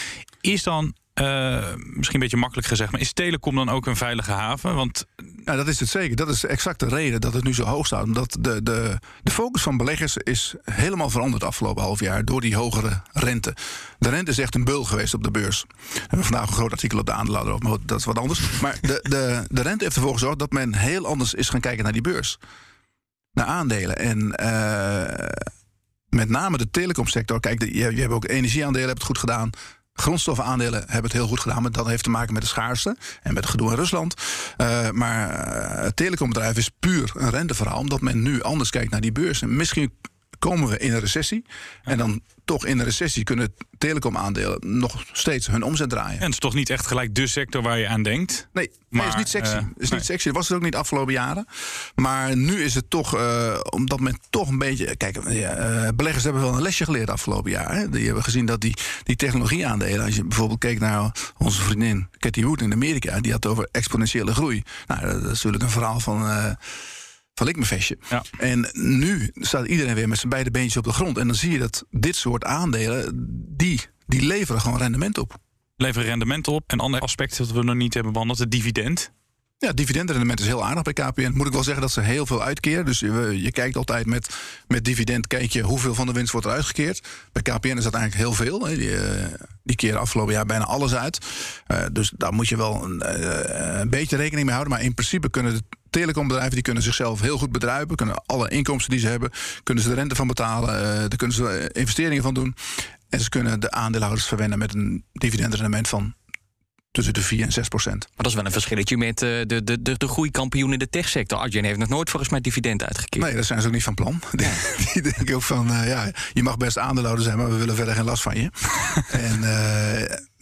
Is dan, uh, misschien een beetje makkelijk gezegd, maar is telecom dan ook een veilige haven? Want Nou, dat is het zeker. Dat is exact de reden dat het nu zo hoog staat. Omdat de, de, de focus van beleggers is helemaal veranderd afgelopen half jaar door die hogere rente. De rente is echt een beul geweest op de beurs. We hebben vandaag een groot artikel op de aandeelhouder over, maar dat is wat anders. Maar de, de, de rente heeft ervoor gezorgd dat men heel anders is gaan kijken naar die beurs. Naar aandelen. En uh, met name de telecomsector. Kijk, je, je hebt ook energieaandelen hebben het goed gedaan. Grondstoffenaandelen hebben het heel goed gedaan. Maar dat heeft te maken met de schaarste en met het gedoe in Rusland. Uh, maar uh, het telecombedrijf is puur een renteverhaal. Omdat men nu anders kijkt naar die beurs. En misschien komen we in een recessie. En dan toch in een recessie kunnen telecomaandelen nog steeds hun omzet draaien. En het is toch niet echt gelijk de sector waar je aan denkt? Nee, maar, nee is niet sexy. Uh, is nee. niet sexy. Dat was het ook niet de afgelopen jaren. Maar nu is het toch, uh, omdat men toch een beetje... Kijk, uh, beleggers hebben wel een lesje geleerd afgelopen jaar. Hè? Die hebben gezien dat die, die technologieaandelen... als je bijvoorbeeld keek naar onze vriendin Cathy Wood in Amerika... die had over exponentiële groei. Nou, dat is natuurlijk een verhaal van van ik mijn vestje. Ja. En nu staat iedereen weer met zijn beide beentjes op de grond. En dan zie je dat dit soort aandelen, die, die leveren gewoon rendement op. Leveren rendement op. En ander aspect dat we nog niet hebben behandeld, het dividend. Ja, dividendrendement is heel aardig bij KPN. Moet ik wel zeggen dat ze heel veel uitkeren. Dus je, je kijkt altijd met, met dividend, kijk je hoeveel van de winst wordt er uitgekeerd. Bij KPN is dat eigenlijk heel veel. Hè. Die, uh, die keren afgelopen jaar bijna alles uit. Uh, dus daar moet je wel een, uh, een beetje rekening mee houden. Maar in principe kunnen de telecombedrijven die kunnen zichzelf heel goed bedruipen. Kunnen alle inkomsten die ze hebben, kunnen ze de rente van betalen. Uh, daar kunnen ze investeringen van doen. En ze kunnen de aandeelhouders verwennen met een dividendrendement van tussen de 4 en 6 procent. Maar dat is wel een verschilletje met uh, de, de, de, de groeikampioen in de techsector. Adyen heeft nog nooit volgens mij dividend uitgekeerd. Nee, daar zijn ze ook niet van plan. Ja. *laughs* Die, denken ook van, uh, ja, je mag best aandeelhouder zijn... maar we willen verder geen last van je. *laughs* en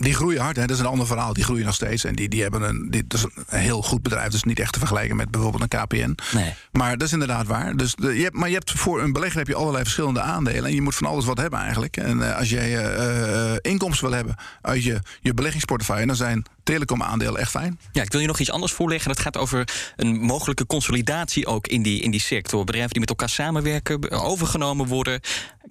die groeien hard, hè. dat is een ander verhaal. Die groeien nog steeds en die, die hebben een, dit is een heel goed bedrijf. Dus niet echt te vergelijken met bijvoorbeeld een KPN. Nee. Maar dat is inderdaad waar. Dus de, je hebt, maar je hebt voor een belegger heb je allerlei verschillende aandelen. En je moet van alles wat hebben eigenlijk. En als jij inkomsten wil hebben uit je, je beleggingsportefeuille... dan zijn telecomaandelen echt fijn. Ja, ik wil je nog iets anders voorleggen. Dat gaat over een mogelijke consolidatie ook in die, in die sector. Bedrijven die met elkaar samenwerken, overgenomen worden.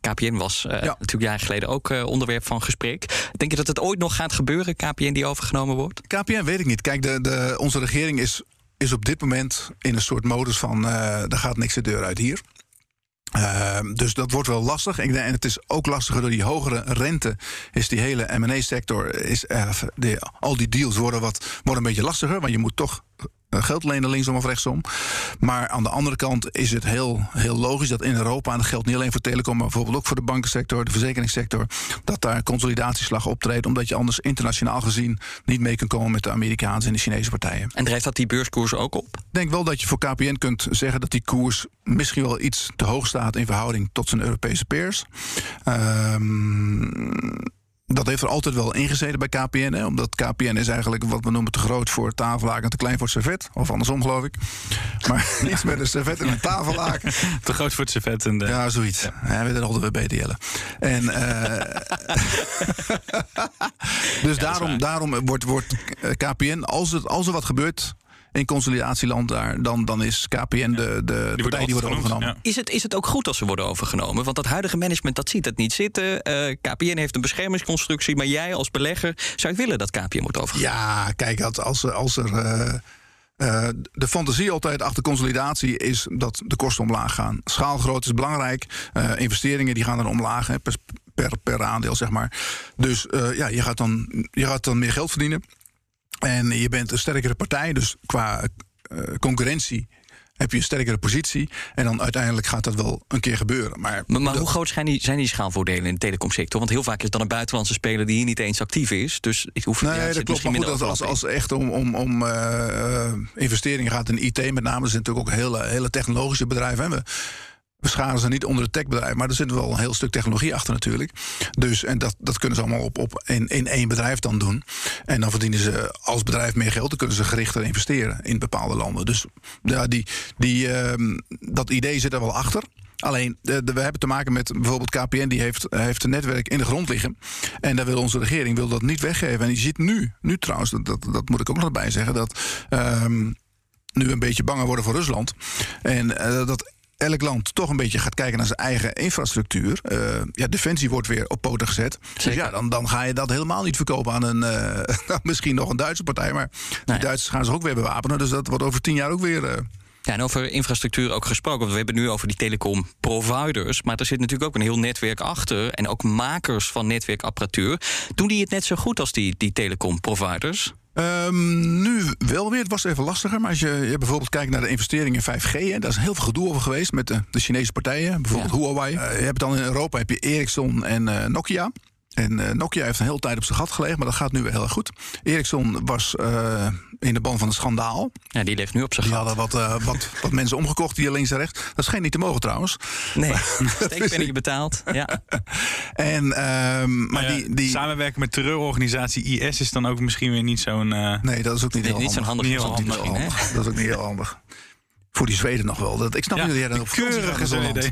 KPN was uh, ja. natuurlijk jaren geleden ook uh, onderwerp van gesprek. Denk je dat het ooit nog gaat gebeuren, KPN die overgenomen wordt? KPN weet ik niet. Kijk, de, de, onze regering is, is op dit moment in een soort modus van... Uh, er gaat niks de deur uit hier. Ehm, dus dat wordt wel lastig. Ik denk, en het is ook lastiger door die hogere rente. Is die hele M&A-sector, is, eh, de, al die deals worden, wat, worden een beetje lastiger. Want je moet toch eh, geld lenen linksom of rechtsom. Maar aan de andere kant is het heel, heel logisch dat in Europa, en dat geldt niet alleen voor telecom, maar bijvoorbeeld ook voor de bankensector, de verzekeringssector, dat daar een consolidatieslag optreedt, omdat je anders internationaal gezien niet mee kunt komen met de Amerikaanse en de Chinese partijen. En drijft dat die beurskoers ook op? Ik denk wel dat je voor KPN kunt zeggen dat die koers misschien wel iets te hoog staat in verhouding tot zijn Europese peers. Ehm dat heeft er altijd wel ingezeten bij KPN. Hè? Omdat KPN is eigenlijk wat we noemen te groot voor tafellaken en te klein voor het servet. Of andersom, geloof ik. Maar *laughs* iets met een servet en een tafellaken. te groot voor het servet. En de... Ja, zoiets. Ja. ja we hadden we BTL'en. En, uh... *laughs* *laughs* dus ja, daarom, daarom wordt, wordt KPN, als, het, als er wat gebeurt in consolidatieland daar, dan, dan is KPN de, de die partij die wordt overgenomen. Ja. Is, het, is het ook goed als ze worden overgenomen? Want dat huidige management dat ziet het niet zitten. Uh, KPN heeft een beschermingsconstructie, maar jij als belegger zou willen dat KPN wordt overgenomen? Ja, kijk, als, als er. Uh, uh, de fantasie altijd achter consolidatie is dat de kosten omlaag gaan. Schaalgroot is belangrijk. investeringen die gaan er omlaag hè, per, per, per, aandeel, zeg maar. Dus ja, je gaat, dan, je gaat dan meer geld verdienen. En je bent een sterkere partij, dus qua uh, concurrentie heb je een sterkere positie. En dan uiteindelijk gaat dat wel een keer gebeuren. Maar, maar, maar hoe groot zijn die, zijn die schaalvoordelen in de telecomsector? Want heel vaak is het dan een buitenlandse speler die hier niet eens actief is. Dus ik hoef nee, ja, dat klopt. Maar goed, als, als echt om, om, om uh, investeringen gaat in IT, met name, zijn natuurlijk ook hele, hele technologische bedrijven. Hè. We scharen ze niet onder het techbedrijf, maar er zit wel een heel stuk technologie achter natuurlijk. Dus, en dat, dat kunnen ze allemaal op, op in, in één bedrijf dan doen. En dan verdienen ze als bedrijf meer geld, dan kunnen ze gerichter investeren in bepaalde landen. Dus ja, die, die, uh, dat idee zit er wel achter. Alleen, de, we hebben te maken met bijvoorbeeld KPN, die heeft, heeft een netwerk in de grond liggen. En daar wil onze regering wil dat niet weggeven. En je ziet nu, nu trouwens, dat, dat, moet ik ook nog bij zeggen, dat um, nu een beetje banger worden voor Rusland. En uh, dat elk land toch een beetje gaat kijken naar zijn eigen infrastructuur. Uh, ja, defensie wordt weer op poten gezet. Dus ja, dan, dan ga je dat helemaal niet verkopen aan een. *laughs* Uh, misschien nog een Duitse partij. Maar nee. de Duitsers gaan zich ook weer bewapenen. Dus dat wordt over tien jaar ook weer. Uh, ja, en over infrastructuur ook gesproken. Want we hebben nu over die telecom providers. Maar er zit natuurlijk ook een heel netwerk achter. En ook makers van netwerkapparatuur. Doen die het net zo goed als die, die telecom providers? Um, nu wel weer. Het was even lastiger. Maar als je, je bijvoorbeeld kijkt naar de investeringen in 5G... Hè, daar is heel veel gedoe over geweest met de, de Chinese partijen. Bijvoorbeeld ja. Huawei. Uh, je hebt dan in Europa heb je Ericsson en uh, Nokia. En uh, Nokia heeft een hele tijd op zijn gat gelegen, maar dat gaat nu weer heel erg goed. Ericsson was uh, in de ban van een schandaal. Ja, die leeft nu op zijn die gat. Die hadden wat, uh, wat, wat mensen omgekocht hier links en rechts. Dat scheen niet te mogen trouwens. Nee, *laughs* steekpenning betaald. Ja. *laughs* en, um, maar ja, die, die... Samenwerken met terreurorganisatie IS is dan ook misschien weer niet zo'n... nee, dat is ook niet nee, heel niet handig. Niet zo'n handig. Dat is ook niet heel handig. Voor die Zweden nog wel. Dat, ik snap niet dat jij dan op keurige Zweden.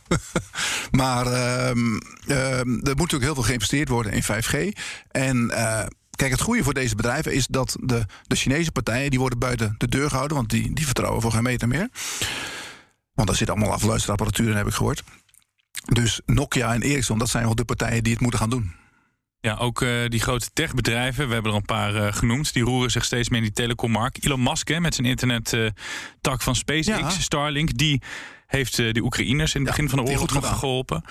*laughs* maar um, um, er moet natuurlijk heel veel geïnvesteerd worden in 5G. En uh, Kijk, het goede voor deze bedrijven is dat de, de Chinese partijen... die worden buiten de deur gehouden, want die, die vertrouwen voor geen meter meer. Want daar zit allemaal afluisterapparatuur in, heb ik gehoord. Dus Nokia en Ericsson, dat zijn wel de partijen die het moeten gaan doen. Ja, ook uh, die grote techbedrijven, we hebben er een paar uh, genoemd, die roeren zich steeds meer in die telecommarkt. Elon Musk hè, met zijn internet-tak uh, van SpaceX, ja. Starlink, die heeft de Oekraïners in het begin van de oorlog nog geholpen.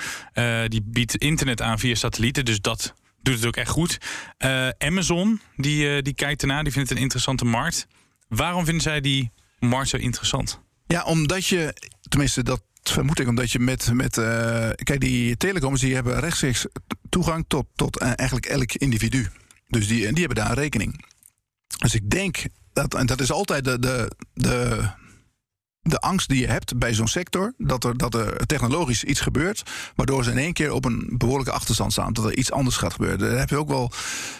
die biedt internet aan via satellieten, dus dat doet het ook echt goed. Amazon, die, die kijkt ernaar, die vindt het een interessante markt. Waarom vinden zij die markt zo interessant? Ja, omdat je, tenminste dat vermoed ik, omdat je met. met uh, kijk, die telecoms die hebben rechtstreeks toegang tot, tot uh, eigenlijk elk individu. Dus die, die hebben daar een rekening. Dus ik denk dat, en dat is altijd de, de, de, de angst die je hebt bij zo'n sector, dat er, dat er technologisch iets gebeurt, waardoor ze in één keer op een behoorlijke achterstand staan, dat er iets anders gaat gebeuren. Dat heb je ook wel,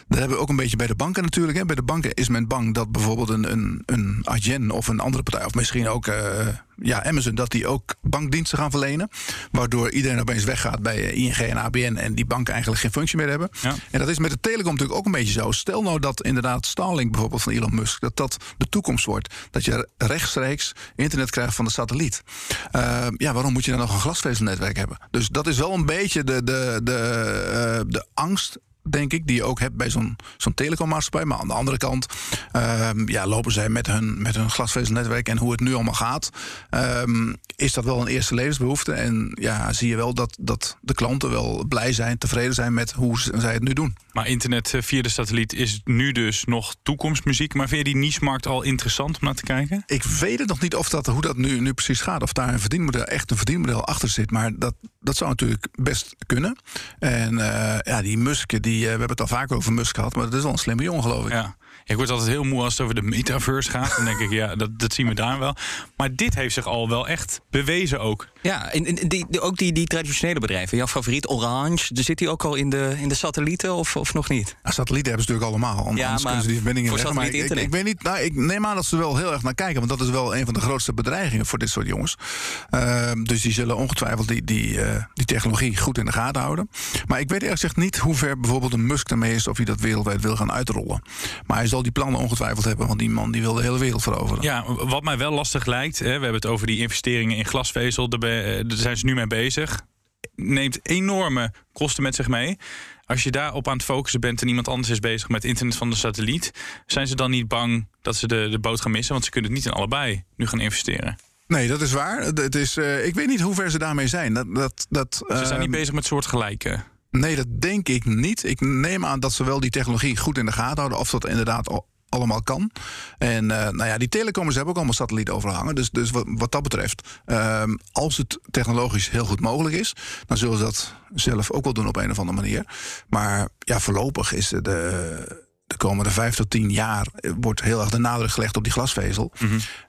dat hebben we ook een beetje bij de banken natuurlijk. Hè. Bij de banken is men bang dat bijvoorbeeld een, een, een of een andere partij, of misschien ook uh, ja, Amazon, dat die ook bankdiensten gaan verlenen. Waardoor iedereen opeens weggaat bij ING en ABN en die banken eigenlijk geen functie meer hebben. Ja. En dat is met de telecom natuurlijk ook een beetje zo. Stel nou dat inderdaad Starlink bijvoorbeeld van Elon Musk, dat dat de toekomst wordt. Dat je rechtstreeks internet krijgt van de satelliet. Uh, ja, waarom moet je dan nog een glasvezelnetwerk hebben? Dus dat is wel een beetje de, de, de, uh, de angst denk ik, die je ook hebt bij zo'n zo'n telecommaatschappij. Maar aan de andere kant ehm, ja, lopen zij met hun, met hun glasvezelnetwerk en hoe het nu allemaal gaat. ehm, is dat wel een eerste levensbehoefte. En ja, zie je wel dat, dat de klanten wel blij zijn, tevreden zijn met hoe zij het nu doen. Maar internet eh, via de satelliet is nu dus nog toekomstmuziek. Maar vind je die niche-markt al interessant om naar te kijken? Ik weet het nog niet of dat, hoe dat nu, nu precies gaat. Of daar een verdienmodel, echt een verdienmodel achter zit. Maar dat, dat zou natuurlijk best kunnen. En eh, ja, die Musk, die, eh, we hebben het al vaak over Musk gehad. Maar dat is wel een slimme jongen, geloof ik. Ja. Ik word altijd heel moe als het over de metaverse gaat. Dan denk ik, ja, dat, dat zien we daar wel. Maar dit heeft zich al wel echt bewezen ook. Ja, en, en die, die- ook die, die traditionele bedrijven. Jouw favoriet Orange, zit die ook al in de, in de satellieten of, of nog niet? Nou, satellieten hebben ze natuurlijk allemaal. Anders Ja, maar kunnen ze die verbindingen voor leggen. Maar ik, ik, weet niet. Nou, ik neem aan dat ze er wel heel erg naar kijken. Want dat is wel een van de grootste bedreigingen voor dit soort jongens. Ehm, dus die zullen ongetwijfeld die, die, eh, die technologie goed in de gaten houden. Maar ik weet eerlijk gezegd niet hoe ver bijvoorbeeld een Musk ermee is. of hij dat wereldwijd wil gaan uitrollen. Maar hij zal die plannen ongetwijfeld hebben. Want die man die wil de hele wereld veroveren. Ja, wat mij wel lastig lijkt, hè, we hebben het over die investeringen in glasvezel, daar, eh, daar zijn ze nu mee bezig. Neemt enorme kosten met zich mee. Als je daarop aan het focussen bent en iemand anders is bezig met internet van de satelliet, zijn ze dan niet bang dat ze de, de boot gaan missen? Want ze kunnen het niet in allebei nu gaan investeren. Nee, dat is waar. Het is, eh, ik weet niet hoe ver ze daarmee zijn. Dat, dat, dat, Ze zijn ehm, niet bezig met soortgelijke. Nee, dat denk ik niet. Ik neem aan dat ze wel die technologie goed in de gaten houden. Of dat inderdaad al- allemaal kan. En eh, nou ja, die telecommers hebben ook allemaal satellieten overhangen. Dus, dus wat, wat dat betreft, ehm, als het technologisch heel goed mogelijk is, dan zullen ze dat zelf ook wel doen op een of andere manier. Maar ja, voorlopig is de, de komende vijf tot tien jaar eh, wordt heel erg de nadruk gelegd op die glasvezel.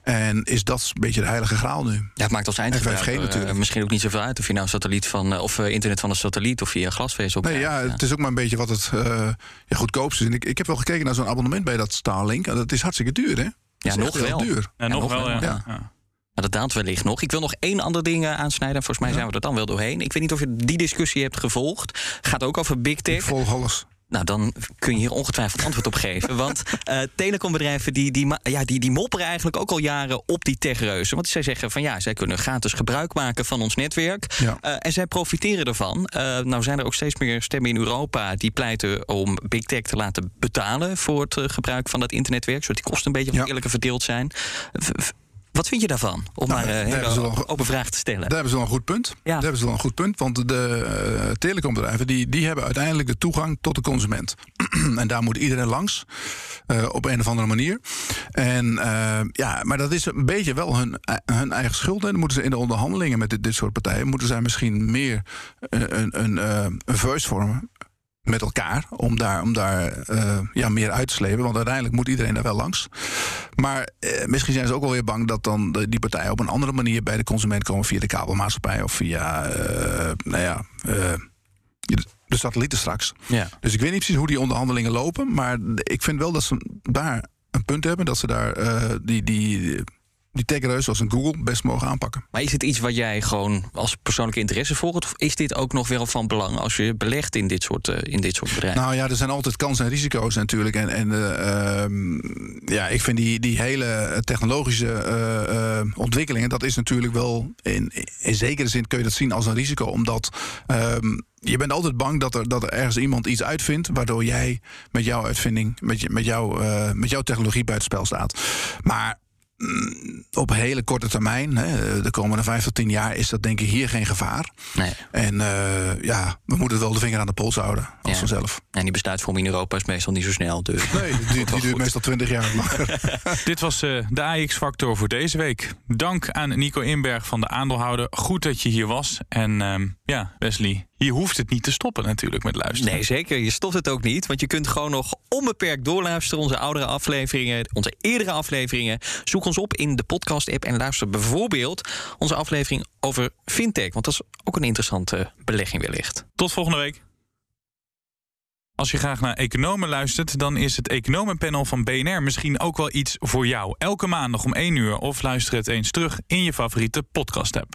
En is dat een beetje de heilige graal nu? Ja, het maakt als En 5G eindgebruiker natuurlijk. eh, misschien ook niet zoveel uit... of je nou satelliet van, eh, of eh, internet van een satelliet of via glasvezel Nee, ja, het is ook maar een beetje wat het eh ja, goedkoopste is. En ik, ik heb wel gekeken naar zo'n abonnement bij dat Starlink. En dat is hartstikke duur, hè? Ja, Dat nog wel. duur. Ja, nog wel, ja. ja. Ja. Maar dat daalt wellicht nog. Ik wil nog één ander ding aansnijden. Volgens mij zijn we er dan wel doorheen. Ik weet niet of je die discussie hebt gevolgd. Gaat ook over big Ik tech. volg alles. Nou, dan kun je hier ongetwijfeld antwoord op geven. *laughs* Want eh, telecombedrijven die, die, ja, die, die mopperen eigenlijk ook al jaren op die techreuzen. Want zij zeggen van ja, zij kunnen gratis gebruik maken van ons netwerk. Ja. Eh, en zij profiteren ervan. Eh, nou zijn er ook steeds meer stemmen in Europa die pleiten om big tech te laten betalen voor het gebruik van dat internetwerk. Zodat die kosten een beetje Ja. eerlijker verdeeld zijn. V- wat vind je daarvan? Om Nou, maar daar een hebben ze open vraag te stellen. Daar hebben ze wel een goed punt. Daar hebben ze wel een goed punt. Want de eh, telecombedrijven die, die hebben uiteindelijk de toegang tot de consument. *clears throat* en daar moet iedereen langs. eh, op een of andere manier. En eh, ja, maar dat is een beetje wel hun, eh, hun eigen schuld. En dan moeten ze in de onderhandelingen met dit, dit soort partijen. moeten zij misschien meer eh, een, een, eh, een voice vormen. Met elkaar, om daar, om daar eh, ja, meer uit te slepen. Want uiteindelijk moet iedereen daar wel langs. Maar eh, misschien zijn ze ook wel weer bang dat dan de- die partijen op een andere manier bij de consument komen via de kabelmaatschappij of via, eh, nou ja, de, satellieten straks. Ja. Dus ik weet niet precies hoe die onderhandelingen lopen, maar ik vind wel dat ze daar een punt hebben, dat ze daar die, die, die techreus zoals een Google best mogen aanpakken. Maar is het iets wat jij gewoon als persoonlijke interesse volgt? Of is dit ook nog wel van belang als je belegt in dit soort, eh, in dit soort bedrijven? Nou ja, er zijn altijd kansen en risico's natuurlijk. En, en eh, ehm, ja, ik vind die, die hele technologische eh, ontwikkelingen, dat is natuurlijk wel in, in zekere zin kun je dat zien als een risico. Omdat ehm, je bent altijd bang dat er, dat er ergens iemand iets uitvindt, waardoor jij met jouw uitvinding, met, je, met, jou, eh, met jouw technologie buitenspel staat. Maar op hele korte termijn, hè, de komende vijf tot tien jaar, is dat denk ik hier geen gevaar. Nee. En eh, ja, we moeten wel de vinger aan de pols houden, als Ja. vanzelf. En die besluitvorming in Europa is meestal niet zo snel. Dus. Nee, die, die *laughs* duurt meestal 20 jaar. *laughs* Dit was eh, de AX-factor voor deze week. Dank aan Nico Inberg van de aandeelhouder. Goed dat je hier was. En ehm, ja, Wesley, hier hoeft het niet te stoppen natuurlijk met luisteren. Nee, zeker. Je stopt het ook niet. Want je kunt gewoon nog onbeperkt doorluisteren. Onze oudere afleveringen, onze eerdere afleveringen. Zoek ons op in de podcast-app en luister bijvoorbeeld onze aflevering over fintech. Want dat is ook een interessante belegging wellicht. Tot volgende week. Als je graag naar economen luistert, dan is het economenpanel van BNR misschien ook wel iets voor jou. Elke maandag om 1 uur of luister het eens terug in je favoriete podcast-app.